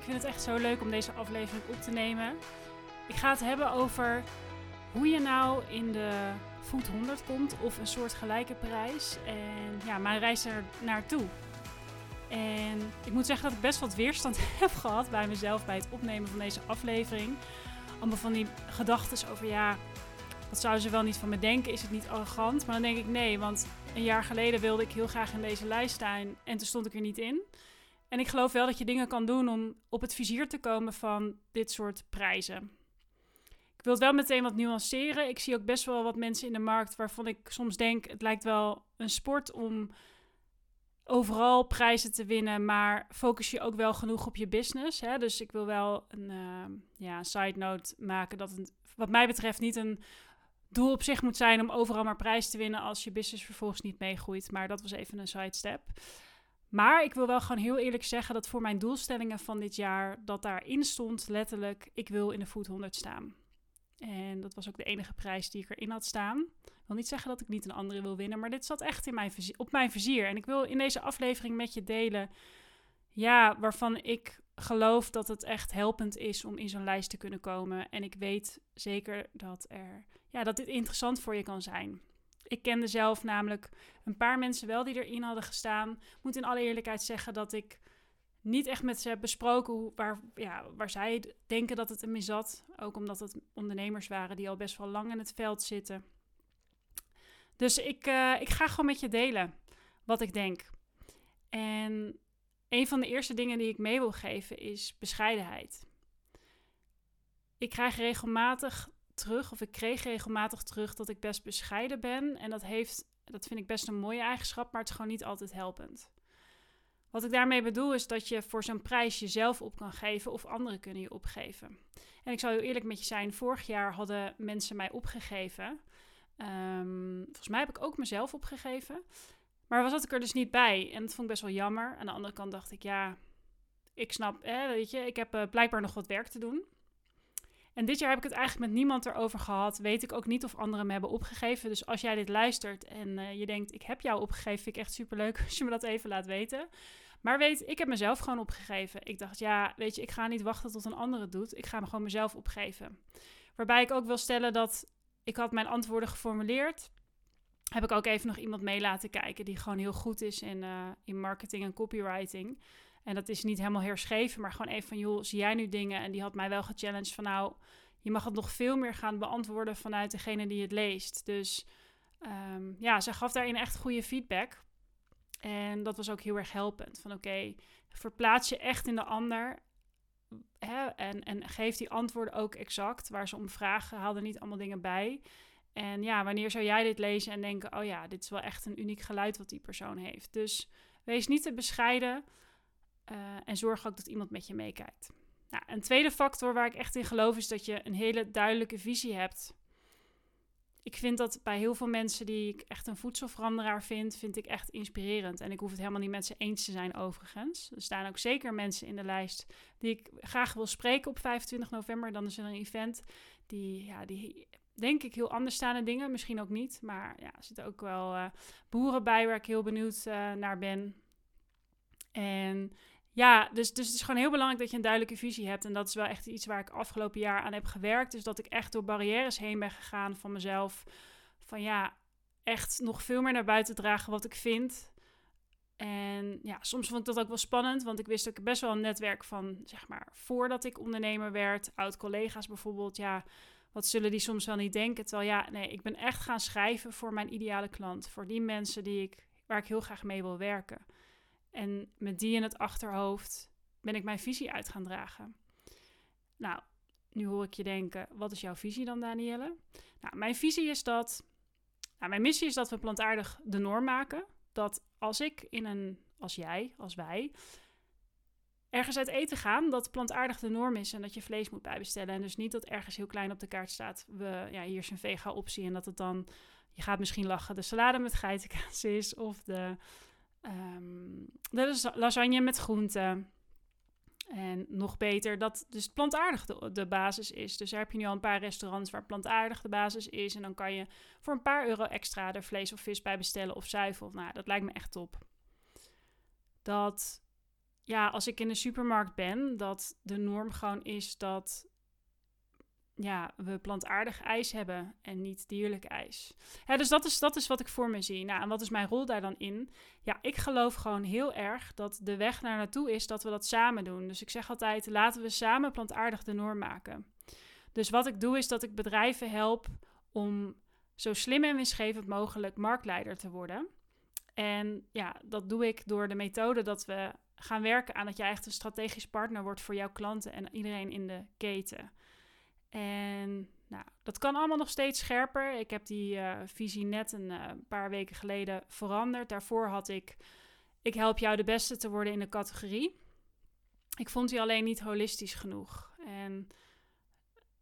Ik vind het echt zo leuk om deze aflevering op te nemen. Ik ga het hebben over hoe je nou in de Food 100 komt of een soort gelijke prijs. En ja, mijn reis er naartoe. En ik moet zeggen dat ik best wat weerstand heb gehad bij mezelf bij het opnemen van deze aflevering. Allemaal van die gedachten over ja, wat zouden ze wel niet van me denken? Is het niet arrogant? Maar dan denk ik nee, want een jaar geleden wilde ik heel graag in deze lijst staan en toen stond ik er niet in. En ik geloof wel dat je dingen kan doen om op het vizier te komen van dit soort prijzen. Ik wil het wel meteen wat nuanceren. Ik zie ook best wel wat mensen in de markt waarvan ik soms denk: het lijkt wel een sport om overal prijzen te winnen, maar focus je ook wel genoeg op je business. Hè? Dus ik wil wel een uh, ja, side note maken dat het, wat mij betreft, niet een doel op zich moet zijn om overal maar prijs te winnen als je business vervolgens niet meegroeit. Maar dat was even een sidestep. Maar ik wil wel gewoon heel eerlijk zeggen dat voor mijn doelstellingen van dit jaar, dat daarin stond letterlijk, ik wil in de Food 100 staan. En dat was ook de enige prijs die ik erin had staan. Ik wil niet zeggen dat ik niet een andere wil winnen, maar dit zat echt in mijn op mijn vizier. En ik wil in deze aflevering met je delen, ja, waarvan ik geloof dat het echt helpend is om in zo'n lijst te kunnen komen. En ik weet zeker dat, er, ja, dat dit interessant voor je kan zijn. Ik kende zelf namelijk een paar mensen wel die erin hadden gestaan. Ik moet in alle eerlijkheid zeggen dat ik niet echt met ze heb besproken hoe, waar, ja, waar zij denken dat het ermee zat. Ook omdat het ondernemers waren die al best wel lang in het veld zitten. Dus ik, uh, ik ga gewoon met je delen wat ik denk. En een van de eerste dingen die ik mee wil geven is bescheidenheid. Ik krijg regelmatig terug, of ik kreeg regelmatig terug, dat ik best bescheiden ben. En dat, heeft, dat vind ik best een mooie eigenschap, maar het is gewoon niet altijd helpend. Wat ik daarmee bedoel is dat je voor zo'n prijs jezelf op kan geven of anderen kunnen je opgeven. En ik zal heel eerlijk met je zijn, vorig jaar hadden mensen mij opgegeven. Um, volgens mij heb ik ook mezelf opgegeven. Maar was dat ik er dus niet bij. En dat vond ik best wel jammer. Aan de andere kant dacht ik, ja, ik snap, weet je, ik heb uh, blijkbaar nog wat werk te doen. En dit jaar heb ik het eigenlijk met niemand erover gehad. Weet ik ook niet of anderen me hebben opgegeven. Dus als jij dit luistert en uh, je denkt, ik heb jou opgegeven, vind ik echt superleuk als je me dat even laat weten. Maar weet, ik heb mezelf gewoon opgegeven. Ik dacht, ja, weet je, ik ga niet wachten tot een ander het doet. Ik ga me gewoon mezelf opgeven. Waarbij ik ook wil stellen dat ik had mijn antwoorden geformuleerd. Heb ik ook even nog iemand mee laten kijken die gewoon heel goed is in, uh, in marketing en copywriting. En dat is niet helemaal herschreven, maar gewoon even van, joh, zie jij nu dingen? En die had mij wel gechallenged van, nou, je mag het nog veel meer gaan beantwoorden vanuit degene die het leest. Dus um, ja, ze gaf daarin echt goede feedback. En dat was ook heel erg helpend. Van oké, verplaats je echt in de ander. Hè, en, en geef die antwoorden ook exact waar ze om vragen. Haal er niet allemaal dingen bij. En ja, wanneer zou jij dit lezen en denken: oh ja, dit is wel echt een uniek geluid wat die persoon heeft. Dus wees niet te bescheiden. Uh, en zorg ook dat iemand met je meekijkt. Nou, een tweede factor waar ik echt in geloof is dat je een hele duidelijke visie hebt. Ik vind dat bij heel veel mensen die ik echt een voedselveranderaar vind, vind ik echt inspirerend. En ik hoef het helemaal niet met ze eens te zijn overigens. Er staan ook zeker mensen in de lijst die ik graag wil spreken op 25 november. Dan is er een event die, ja, die denk ik heel anders staan in dingen. Misschien ook niet, maar ja, er zitten ook wel uh, boeren bij waar ik heel benieuwd uh, naar ben. En ja, dus, dus het is gewoon heel belangrijk dat je een duidelijke visie hebt. En dat is wel echt iets waar ik afgelopen jaar aan heb gewerkt. Dus dat ik echt door barrières heen ben gegaan van mezelf. Van ja, echt nog veel meer naar buiten dragen wat ik vind. En ja, soms vond ik dat ook wel spannend, want ik wist ook best wel een netwerk van, zeg maar, voordat ik ondernemer werd. Oud-collega's bijvoorbeeld, ja, wat zullen die soms wel niet denken? Terwijl ja, nee, ik ben echt gaan schrijven voor mijn ideale klant. Voor die mensen die ik, waar ik heel graag mee wil werken. En met die in het achterhoofd ben ik mijn visie uit gaan dragen. Nou, nu hoor ik je denken, wat is jouw visie dan, Danielle? Nou, mijn visie is dat, nou, mijn missie is dat we plantaardig de norm maken. Dat als ik in een, als jij, als wij, ergens uit eten gaan, dat plantaardig de norm is en dat je vlees moet bijbestellen. En dus niet dat ergens heel klein op de kaart staat, we, ja, hier is een vega-optie en dat het dan, je gaat misschien lachen, de salade met geitenkaas is of de Um, de lasagne met groenten. En nog beter dat dus plantaardig de, de, basis is. Dus daar heb je nu al een paar restaurants waar plantaardig de basis is. En dan kan je voor een paar euro extra er vlees of vis bij bestellen of zuivel. Nou, dat lijkt me echt top. Dat ja, als ik in de supermarkt ben, dat de norm gewoon is dat ja, we plantaardig ijs hebben en niet dierlijk ijs. Dus dat is, dat is wat ik voor me zie. Nou, en wat is mijn rol daar dan in? Ja, ik geloof gewoon heel erg dat de weg naar naartoe is dat we dat samen doen. Dus ik zeg altijd, laten we samen plantaardig de norm maken. Dus wat ik doe is dat ik bedrijven help om zo slim en winstgevend mogelijk marktleider te worden. En ja, dat doe ik door de methode dat we gaan werken aan dat jij echt een strategisch partner wordt voor jouw klanten en iedereen in de keten. En nou, dat kan allemaal nog steeds scherper. Ik heb die uh, visie net een uh, paar weken geleden veranderd. Daarvoor had ik, ik help jou de beste te worden in de categorie. Ik vond die alleen niet holistisch genoeg. En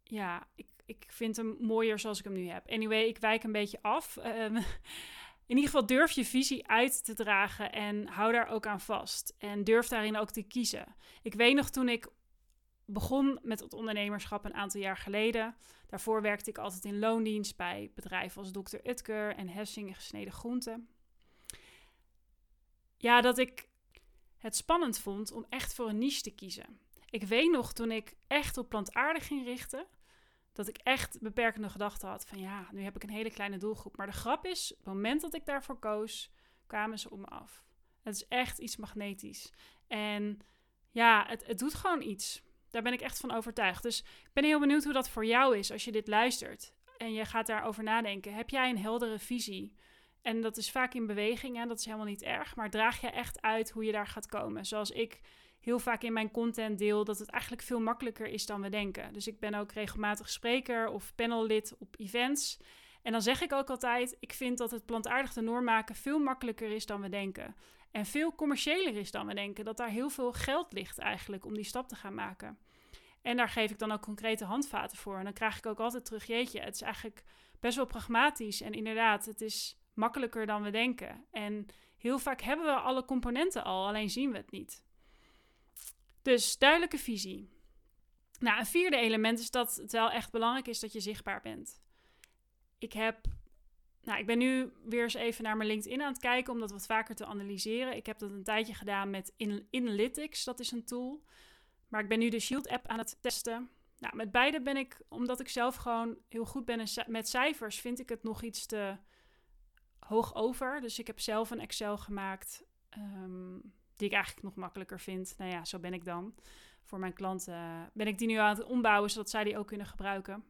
ja, ik, ik vind hem mooier zoals ik hem nu heb. Anyway, ik wijk een beetje af. Um, in ieder geval durf je visie uit te dragen en hou daar ook aan vast. En durf daarin ook te kiezen. Ik weet nog toen ik begon met het ondernemerschap een aantal jaar geleden. Daarvoor werkte ik altijd in loondienst bij bedrijven als Dr. Utker en Hessing Gesneden Groenten. Ja, dat ik het spannend vond om echt voor een niche te kiezen. Ik weet nog toen ik echt op plantaardig ging richten, dat ik echt beperkende gedachten had van ja, nu heb ik een hele kleine doelgroep. Maar de grap is, op het moment dat ik daarvoor koos, kwamen ze om me af. Het is echt iets magnetisch. En ja, het, het doet gewoon iets. Daar ben ik echt van overtuigd. Dus ik ben heel benieuwd hoe dat voor jou is als je dit luistert. En je gaat daarover nadenken. Heb jij een heldere visie? En dat is vaak in beweging en dat is helemaal niet erg. Maar draag je echt uit hoe je daar gaat komen? Zoals ik heel vaak in mijn content deel, dat het eigenlijk veel makkelijker is dan we denken. Dus ik ben ook regelmatig spreker of panellid op events. En dan zeg ik ook altijd: ik vind dat het plantaardig de norm maken veel makkelijker is dan we denken. En veel commerciëler is dan we denken. Dat daar heel veel geld ligt eigenlijk om die stap te gaan maken. En daar geef ik dan ook concrete handvaten voor. En dan krijg ik ook altijd terug: jeetje, het is eigenlijk best wel pragmatisch. En inderdaad, het is makkelijker dan we denken. En heel vaak hebben we alle componenten al, alleen zien we het niet. Dus duidelijke visie. Nou, een vierde element is dat het wel echt belangrijk is dat je zichtbaar bent. Ik heb, nou, ik ben nu weer eens even naar mijn LinkedIn aan het kijken om dat wat vaker te analyseren. Ik heb dat een tijdje gedaan met Analytics, dat is een tool. Maar ik ben nu de Shield app aan het testen. Nou, met beide ben ik, omdat ik zelf gewoon heel goed ben met cijfers, vind ik het nog iets te hoog over. Dus ik heb zelf een Excel gemaakt. Um, die ik eigenlijk nog makkelijker vind. Nou ja, zo ben ik dan. Voor mijn klanten uh, ben ik die nu aan het ombouwen, zodat zij die ook kunnen gebruiken.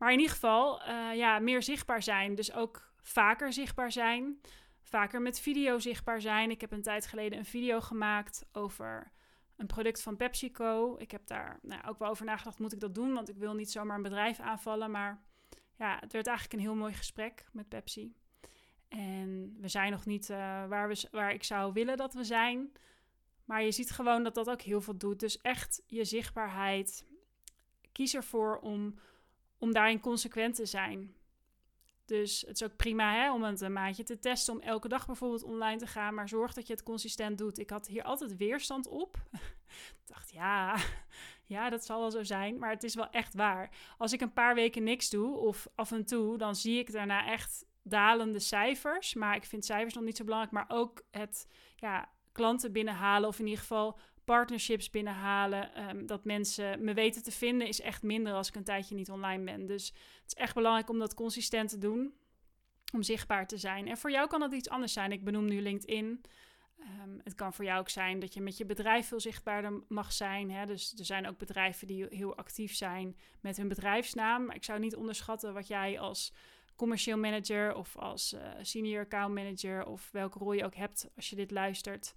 Maar in ieder geval, uh, ja, meer zichtbaar zijn. Dus ook vaker zichtbaar zijn. Vaker met video zichtbaar zijn. Ik heb een tijd geleden een video gemaakt over een product van PepsiCo. Ik heb daar nou, ook wel over nagedacht, moet ik dat doen? Want ik wil niet zomaar een bedrijf aanvallen. Maar ja, het werd eigenlijk een heel mooi gesprek met Pepsi. En we zijn nog niet uh, waar, we, waar ik zou willen dat we zijn. Maar je ziet gewoon dat dat ook heel veel doet. Dus echt je zichtbaarheid. Kies ervoor om, om daarin consequent te zijn. Dus het is ook prima hè, om het een maandje te testen, om elke dag bijvoorbeeld online te gaan, maar zorg dat je het consistent doet. Ik had hier altijd weerstand op. ik dacht, ja, ja, dat zal wel zo zijn, maar het is wel echt waar. Als ik een paar weken niks doe, of af en toe, dan zie ik daarna echt dalende cijfers. Maar ik vind cijfers nog niet zo belangrijk. Maar ook het ja, klanten binnenhalen. Of in ieder geval partnerships binnenhalen. Um, dat mensen me weten te vinden is echt minder als ik een tijdje niet online ben. Dus het is echt belangrijk om dat consistent te doen. Om zichtbaar te zijn. En voor jou kan dat iets anders zijn. Ik benoem nu LinkedIn. Um, het kan voor jou ook zijn dat je met je bedrijf veel zichtbaarder mag zijn. Hè? Dus er zijn ook bedrijven die heel actief zijn met hun bedrijfsnaam. Maar ik zou niet onderschatten wat jij als commercieel manager of als uh, senior account manager of welke rol je ook hebt als je dit luistert.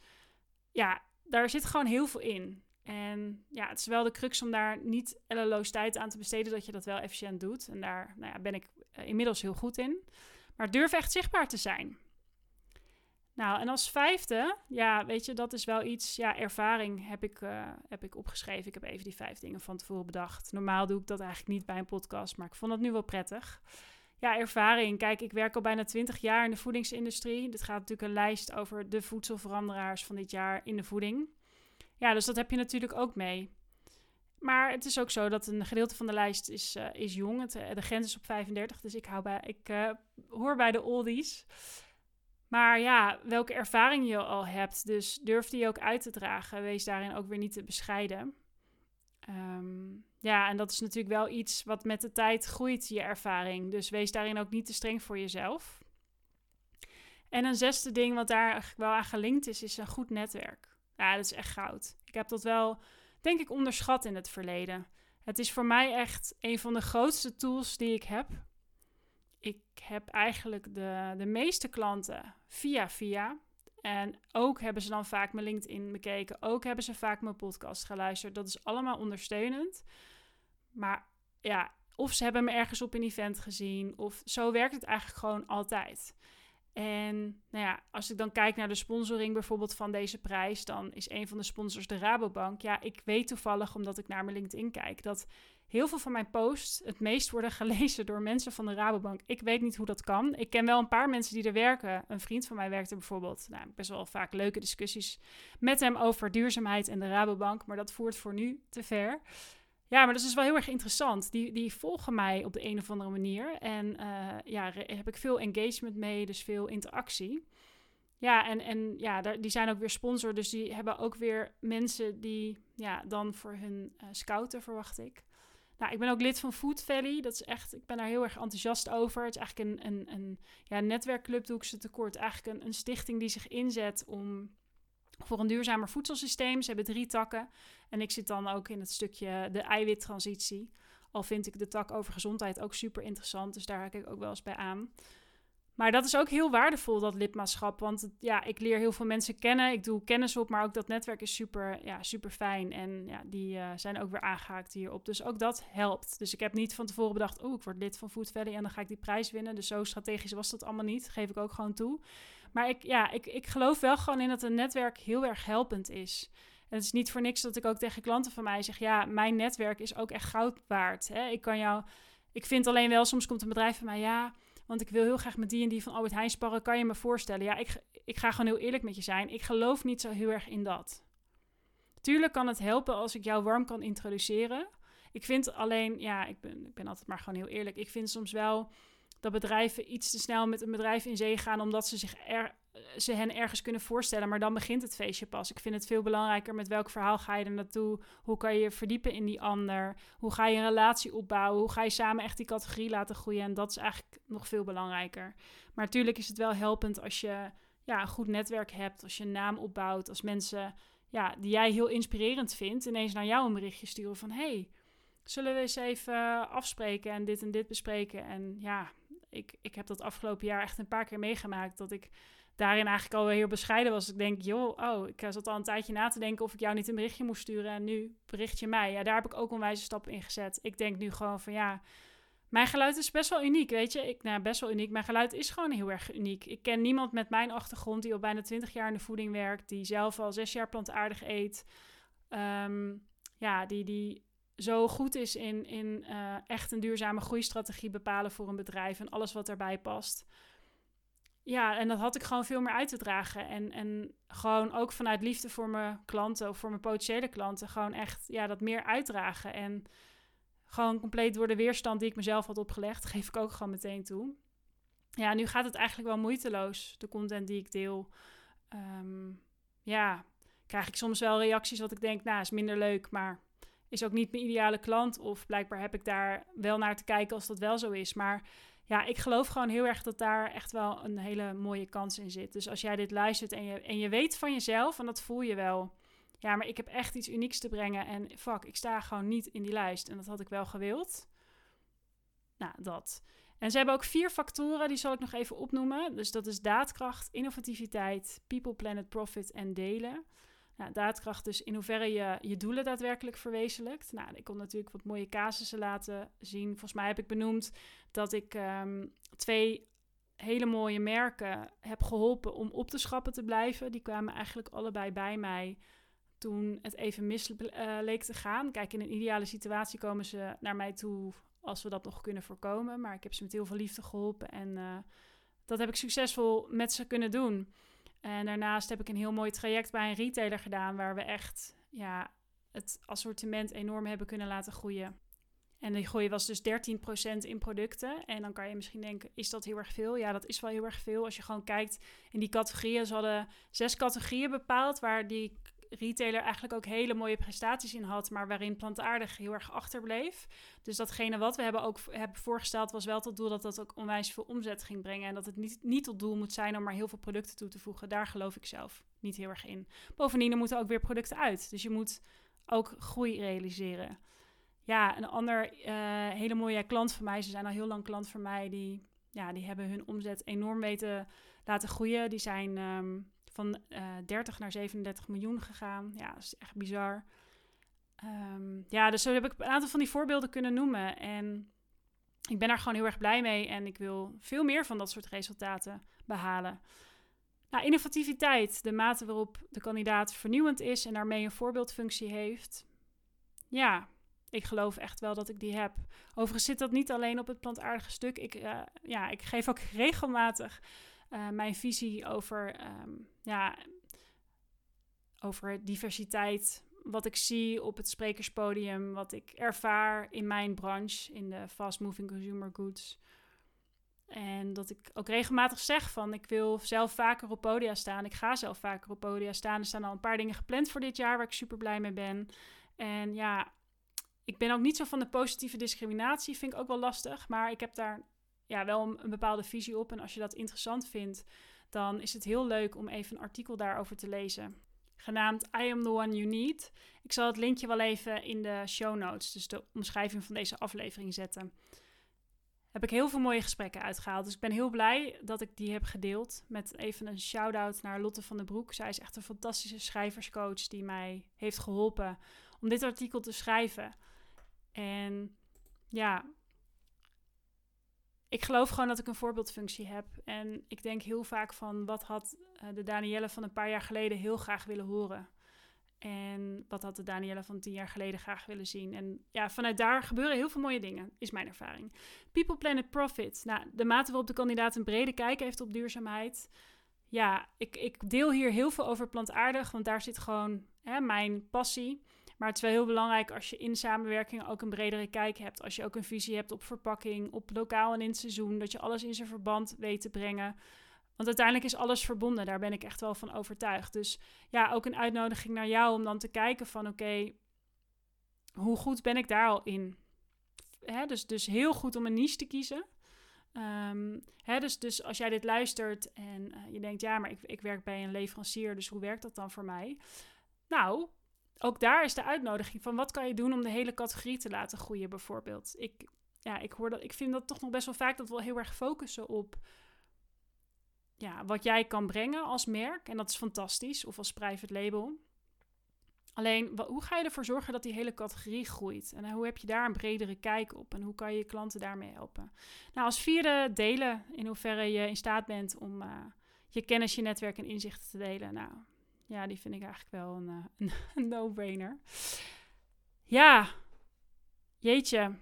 Ja, daar zit gewoon heel veel in. En ja, het is wel de crux om daar niet elleloos tijd aan te besteden, dat je dat wel efficiënt doet. En daar nou ja, ben ik uh, inmiddels heel goed in. Maar durf echt zichtbaar te zijn. Nou, en als vijfde, ja, weet je, dat is wel iets, ja, ervaring heb ik, uh, heb ik opgeschreven. Ik heb even die vijf dingen van tevoren bedacht. Normaal doe ik dat eigenlijk niet bij een podcast, maar ik vond het nu wel prettig. Ja, ervaring. Kijk, ik werk al bijna 20 jaar in de voedingsindustrie. Dit gaat natuurlijk een lijst over de voedselveranderaars van dit jaar in de voeding. Ja, dus dat heb je natuurlijk ook mee. Maar het is ook zo dat een gedeelte van de lijst is, uh, is jong. Het, uh, de grens is op 35, dus ik, hou bij, ik uh, hoor bij de oldies. Maar ja, welke ervaring je al hebt, dus durf die ook uit te dragen. Wees daarin ook weer niet te bescheiden. Ehm, ja, en dat is natuurlijk wel iets wat met de tijd groeit, je ervaring. Dus wees daarin ook niet te streng voor jezelf. En een zesde ding wat daar eigenlijk wel aan gelinkt is, is een goed netwerk. Ja, dat is echt goud. Ik heb dat wel, denk ik, onderschat in het verleden. Het is voor mij echt een van de grootste tools die ik heb. Ik heb eigenlijk de, de meeste klanten via via. En ook hebben ze dan vaak mijn LinkedIn bekeken. Ook hebben ze vaak mijn podcast geluisterd. Dat is allemaal ondersteunend. Maar ja, of ze hebben me ergens op een event gezien. Of zo werkt het eigenlijk gewoon altijd. En nou ja, als ik dan kijk naar de sponsoring bijvoorbeeld van deze prijs, dan is een van de sponsors de Rabobank. Ja, ik weet toevallig, omdat ik naar mijn LinkedIn kijk, dat heel veel van mijn posts het meest worden gelezen door mensen van de Rabobank. Ik weet niet hoe dat kan. Ik ken wel een paar mensen die er werken. Een vriend van mij werkte bijvoorbeeld. Nou, best wel vaak leuke discussies met hem over duurzaamheid en de Rabobank, maar dat voert voor nu te ver. Ja, maar dat is wel heel erg interessant. Die, die volgen mij op de een of andere manier. En uh, ja, heb ik veel engagement mee, dus veel interactie. Ja, en, en ja, die zijn ook weer sponsor. Dus die hebben ook weer mensen die ja, dan voor hun uh, scouten, verwacht ik. Nou, ik ben ook lid van Food Valley. Dat is echt, ik ben daar heel erg enthousiast over. Het is eigenlijk een, een, een ja, netwerkclub, doe ik ze tekort. Eigenlijk een, een stichting die zich inzet om voor een duurzamer voedselsysteem. Ze hebben drie takken. En ik zit dan ook in het stukje de eiwittransitie. Al vind ik de tak over gezondheid ook super interessant. Dus daar haak ik ook wel eens bij aan. Maar dat is ook heel waardevol, dat lidmaatschap. Want ja, ik leer heel veel mensen kennen. Ik doe kennis op, maar ook dat netwerk is super, ja, super fijn. En ja, die uh, zijn ook weer aangehaakt hierop. Dus ook dat helpt. Dus ik heb niet van tevoren bedacht, oh, ik word lid van Food Valley en dan ga ik die prijs winnen. Dus zo strategisch was dat allemaal niet. Geef ik ook gewoon toe. Maar ik, ja, ik, ik geloof wel gewoon in dat een netwerk heel erg helpend is. En het is niet voor niks dat ik ook tegen klanten van mij zeg: ja, mijn netwerk is ook echt goud waard. Hè? Ik kan jou. Ik vind alleen wel, soms komt een bedrijf van mij, ja, want ik wil heel graag met die en die van Albert Heijn sparren. Kan je me voorstellen? Ja, ik, ik ga gewoon heel eerlijk met je zijn. Ik geloof niet zo heel erg in dat. Tuurlijk kan het helpen als ik jou warm kan introduceren. Ik vind alleen, ja, ik ben, ik ben altijd maar gewoon heel eerlijk. Ik vind soms wel dat bedrijven iets te snel met een bedrijf in zee gaan omdat ze, zich er, ze hen ergens kunnen voorstellen. Maar dan begint het feestje pas. Ik vind het veel belangrijker met welk verhaal ga je er naartoe? Hoe kan je je verdiepen in die ander? Hoe ga je een relatie opbouwen? Hoe ga je samen echt die categorie laten groeien? En dat is eigenlijk nog veel belangrijker. Maar natuurlijk is het wel helpend als je ja, een goed netwerk hebt, als je een naam opbouwt, als mensen ja, die jij heel inspirerend vindt, ineens naar jou een berichtje sturen van hey, zullen we eens even afspreken en dit en dit bespreken? En ja, ik, ik heb dat afgelopen jaar echt een paar keer meegemaakt. Dat ik daarin eigenlijk al heel bescheiden was. Ik denk, joh, oh, ik zat al een tijdje na te denken of ik jou niet een berichtje moest sturen. En nu bericht je mij. Ja, daar heb ik ook onwijze stappen in gezet. Ik denk nu gewoon van ja. Mijn geluid is best wel uniek, weet je. Ik, nou, best wel uniek. Mijn geluid is gewoon heel erg uniek. Ik ken niemand met mijn achtergrond die al bijna 20 jaar in de voeding werkt, die zelf al zes jaar plantaardig eet. Um, ja, die, die zo goed is in, in uh, echt een duurzame groeistrategie bepalen voor een bedrijf en alles wat daarbij past. Ja, en dat had ik gewoon veel meer uit te dragen. En, en gewoon ook vanuit liefde voor mijn klanten of voor mijn potentiële klanten, gewoon echt ja, dat meer uitdragen. En gewoon compleet door de weerstand die ik mezelf had opgelegd, geef ik ook gewoon meteen toe. Ja, nu gaat het eigenlijk wel moeiteloos, de content die ik deel. Um, ja, krijg ik soms wel reacties wat ik denk, nou, is minder leuk, maar is ook niet mijn ideale klant. Of blijkbaar heb ik daar wel naar te kijken als dat wel zo is. Maar ja, ik geloof gewoon heel erg dat daar echt wel een hele mooie kans in zit. Dus als jij dit luistert en je, en je weet van jezelf, en dat voel je wel. Ja, maar ik heb echt iets unieks te brengen. En fuck, ik sta gewoon niet in die lijst. En dat had ik wel gewild. Nou, dat. En ze hebben ook vier factoren, die zal ik nog even opnoemen. Dus dat is daadkracht, innovativiteit, people, planet, profit en delen. Nou, daadkracht dus in hoeverre je je doelen daadwerkelijk verwezenlijkt. Nou, ik kon natuurlijk wat mooie casussen laten zien. Volgens mij heb ik benoemd dat ik um, twee hele mooie merken heb geholpen om op te schappen te blijven. Die kwamen eigenlijk allebei bij mij toen het even mis uh, leek te gaan. Kijk, in een ideale situatie komen ze naar mij toe als we dat nog kunnen voorkomen. Maar ik heb ze met heel veel liefde geholpen en uh, dat heb ik succesvol met ze kunnen doen. En daarnaast heb ik een heel mooi traject bij een retailer gedaan, waar we echt ja, het assortiment enorm hebben kunnen laten groeien. En die groei was dus 13% in producten. En dan kan je misschien denken, is dat heel erg veel? Ja, dat is wel heel erg veel. Als je gewoon kijkt in die categorieën. Ze hadden zes categorieën bepaald waar die retailer eigenlijk ook hele mooie prestaties in had, maar waarin plantaardig heel erg achterbleef. Dus datgene wat we hebben ook hebben voorgesteld was wel tot doel dat dat ook onwijs veel omzet ging brengen. En dat het niet, niet tot doel moet zijn om maar heel veel producten toe te voegen. Daar geloof ik zelf niet heel erg in. Bovendien, er moeten ook weer producten uit. Dus je moet ook groei realiseren. Ja, een ander uh, hele mooie klant van mij, ze zijn al heel lang klant van mij, die, ja, die hebben hun omzet enorm weten laten groeien. Die zijn um, van uh, eh, 30 naar 37 miljoen gegaan. Ja, dat is echt bizar. Um, ja, dus zo heb ik een aantal van die voorbeelden kunnen noemen. En ik ben daar gewoon heel erg blij mee. En ik wil veel meer van dat soort resultaten behalen. Nou, innovativiteit, de mate waarop de kandidaat vernieuwend is en daarmee een voorbeeldfunctie heeft. Ja, ik geloof echt wel dat ik die heb. Overigens zit dat niet alleen op het plantaardige stuk. Ik, uh, ja, ik geef ook regelmatig uh, mijn visie over, um, ja, over diversiteit. Wat ik zie op het sprekerspodium, wat ik ervaar in mijn branche, in de fast-moving consumer goods. En dat ik ook regelmatig zeg van ik wil zelf vaker op podia staan. Ik ga zelf vaker op podia staan. Er staan al een paar dingen gepland voor dit jaar waar ik super blij mee ben. En ja, ik ben ook niet zo van de positieve discriminatie. Vind ik ook wel lastig. Maar ik heb daar ja, wel een, bepaalde visie op. En als je dat interessant vindt, dan is het heel leuk om even een artikel daarover te lezen. Genaamd I am the one you need. Ik zal het linkje wel even in de show notes, dus de omschrijving van deze aflevering zetten. Heb ik heel veel mooie gesprekken uitgehaald. Dus ik ben heel blij dat ik die heb gedeeld. Met even een shout-out naar Lotte van den Broek. Zij is echt een fantastische schrijverscoach die mij heeft geholpen om dit artikel te schrijven. En ja, ik geloof gewoon dat ik een voorbeeldfunctie heb. En ik denk heel vaak van wat had eh, de Danielle van een paar jaar geleden heel graag willen horen. En wat had de Danielle van tien jaar geleden graag willen zien. En ja, vanuit daar gebeuren heel veel mooie dingen, is mijn ervaring. People, Planet, Profit. Nou, de mate waarop de kandidaat een brede kijk heeft op duurzaamheid. Ja, ik, ik deel hier heel veel over plantaardig, want daar zit gewoon mijn passie. Maar het is wel heel belangrijk als je in samenwerking ook een bredere kijk hebt. Als je ook een visie hebt op verpakking, op lokaal en in het seizoen. Dat je alles in zijn verband weet te brengen. Want uiteindelijk is alles verbonden. Daar ben ik echt wel van overtuigd. Dus ja, ook een uitnodiging naar jou om dan te kijken van oké, hoe goed ben ik daar al in? Hè, dus, dus heel goed om een niche te kiezen. Um, hè, dus, dus als jij dit luistert en uh, je denkt, ja, maar ik, ik werk bij een leverancier, dus hoe werkt dat dan voor mij? Nou, ook daar is de uitnodiging van wat kan je doen om de hele categorie te laten groeien, bijvoorbeeld. Ik, ja, ik, hoor dat, ik vind dat toch nog best wel vaak dat we heel erg focussen op ja, wat jij kan brengen als merk. En dat is fantastisch, of als private label. Alleen, hoe ga je ervoor zorgen dat die hele categorie groeit? En hoe heb je daar een bredere kijk op? En hoe kan je je klanten daarmee helpen? Nou, als vierde delen in hoeverre je in staat bent om uh, je kennis, je netwerk en inzichten te delen. Nou, ja, die vind ik eigenlijk wel een, uh, een no-brainer. Ja, jeetje.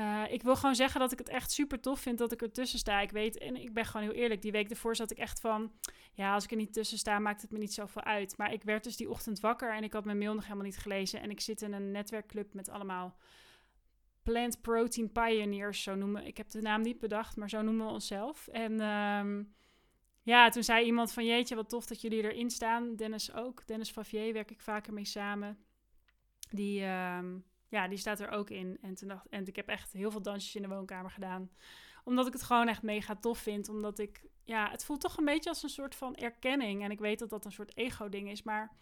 Uh, ik wil gewoon zeggen dat ik het echt super tof vind dat ik ertussen sta. Ik weet, en ik ben gewoon heel eerlijk, die week ervoor zat ik echt van... Ja, als ik er niet tussen sta, maakt het me niet zoveel uit. Maar ik werd dus die ochtend wakker en ik had mijn mail nog helemaal niet gelezen. En ik zit in een netwerkclub met allemaal plant protein pioneers, zo noemen. Ik heb de naam niet bedacht, maar zo noemen we onszelf. En... Um, ja, toen zei iemand van jeetje, wat tof dat jullie erin staan. Dennis ook. Dennis Favier werk ik vaker mee samen. Die, um, ja, die staat er ook in. En, toen dacht, en ik heb echt heel veel dansjes in de woonkamer gedaan. Omdat ik het gewoon echt mega tof vind. Omdat ik, ja, het voelt toch een beetje als een soort van erkenning. En ik weet dat dat een soort ego-ding is. Maar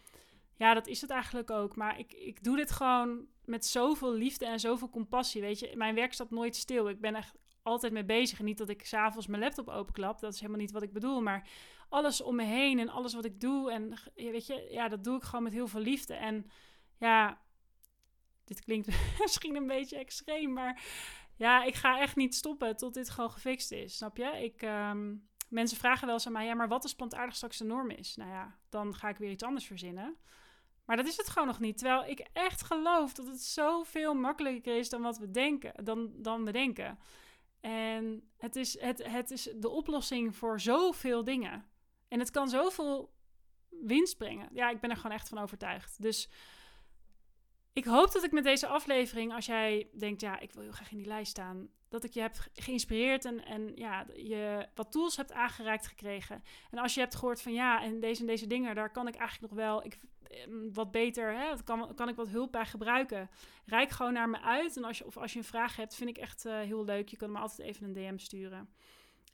ja, dat is het eigenlijk ook. Maar ik, ik doe dit gewoon met zoveel liefde en zoveel compassie. Weet je, mijn werk staat nooit stil. Ik ben echt altijd mee bezig. En niet dat ik s'avonds mijn laptop openklap. Dat is helemaal niet wat ik bedoel. Maar alles om me heen en alles wat ik doe. En weet je, ja, dat doe ik gewoon met heel veel liefde. En ja, dit klinkt misschien een beetje extreem. Maar ja, ik ga echt niet stoppen tot dit gewoon gefixt is. Snap je? Ik, ehm, mensen vragen wel eens aan mij, ja, maar wat als plantaardig straks de norm is? Nou ja, dan ga ik weer iets anders verzinnen. Maar dat is het gewoon nog niet. Terwijl ik echt geloof dat het zoveel makkelijker is dan wat we denken. Dan, dan we denken. En het is, het, het is de oplossing voor zoveel dingen. En het kan zoveel winst brengen. Ja, ik ben er gewoon echt van overtuigd. Dus Ik hoop dat ik met deze aflevering, als jij denkt, ja, ik wil heel graag in die lijst staan, dat ik je heb geïnspireerd en, en ja, je wat tools hebt aangereikt gekregen. En als je hebt gehoord van ja, en deze en deze dingen, daar kan ik eigenlijk nog wel ik, wat beter, hè, kan, kan ik wat hulp bij gebruiken. Rijk gewoon naar me uit. En als je, of als je een vraag hebt, vind ik echt uh, heel leuk. Je kan me altijd even een DM sturen.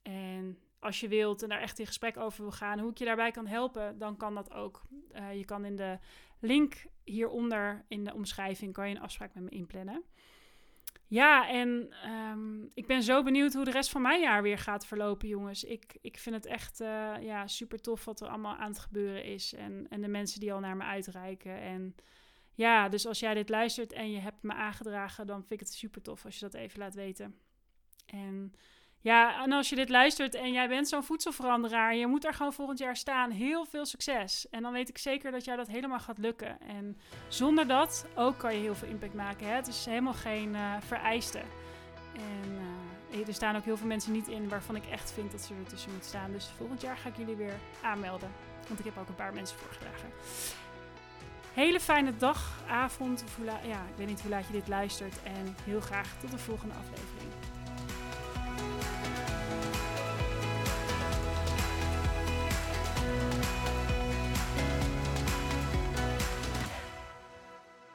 En als je wilt en daar echt in gesprek over wil gaan, hoe ik je daarbij kan helpen, dan kan dat ook. Uh, je kan in de link hieronder in de omschrijving kan je een afspraak met me inplannen. Ja, en um, ik ben zo benieuwd hoe de rest van mijn jaar weer gaat verlopen, jongens. Ik, ik vind het echt uh, ja, super tof wat er allemaal aan het gebeuren is. En, en de mensen die al naar me uitreiken. En ja, dus als jij dit luistert en je hebt me aangedragen, dan vind ik het super tof als je dat even laat weten. Ja, en als je dit luistert en jij bent zo'n voedselveranderaar, je moet daar gewoon volgend jaar staan. Heel veel succes. En dan weet ik zeker dat jou dat helemaal gaat lukken. En zonder dat ook kan je heel veel impact maken. Hè? Het is helemaal geen uh, vereiste. En uh, er staan ook heel veel mensen niet in waarvan ik echt vind dat ze er tussen moeten staan. Dus volgend jaar ga ik jullie weer aanmelden. Want ik heb ook een paar mensen voorgedragen. Hele fijne dag, avond. Of ja, ik weet niet hoe laat je dit luistert. En heel graag tot de volgende aflevering.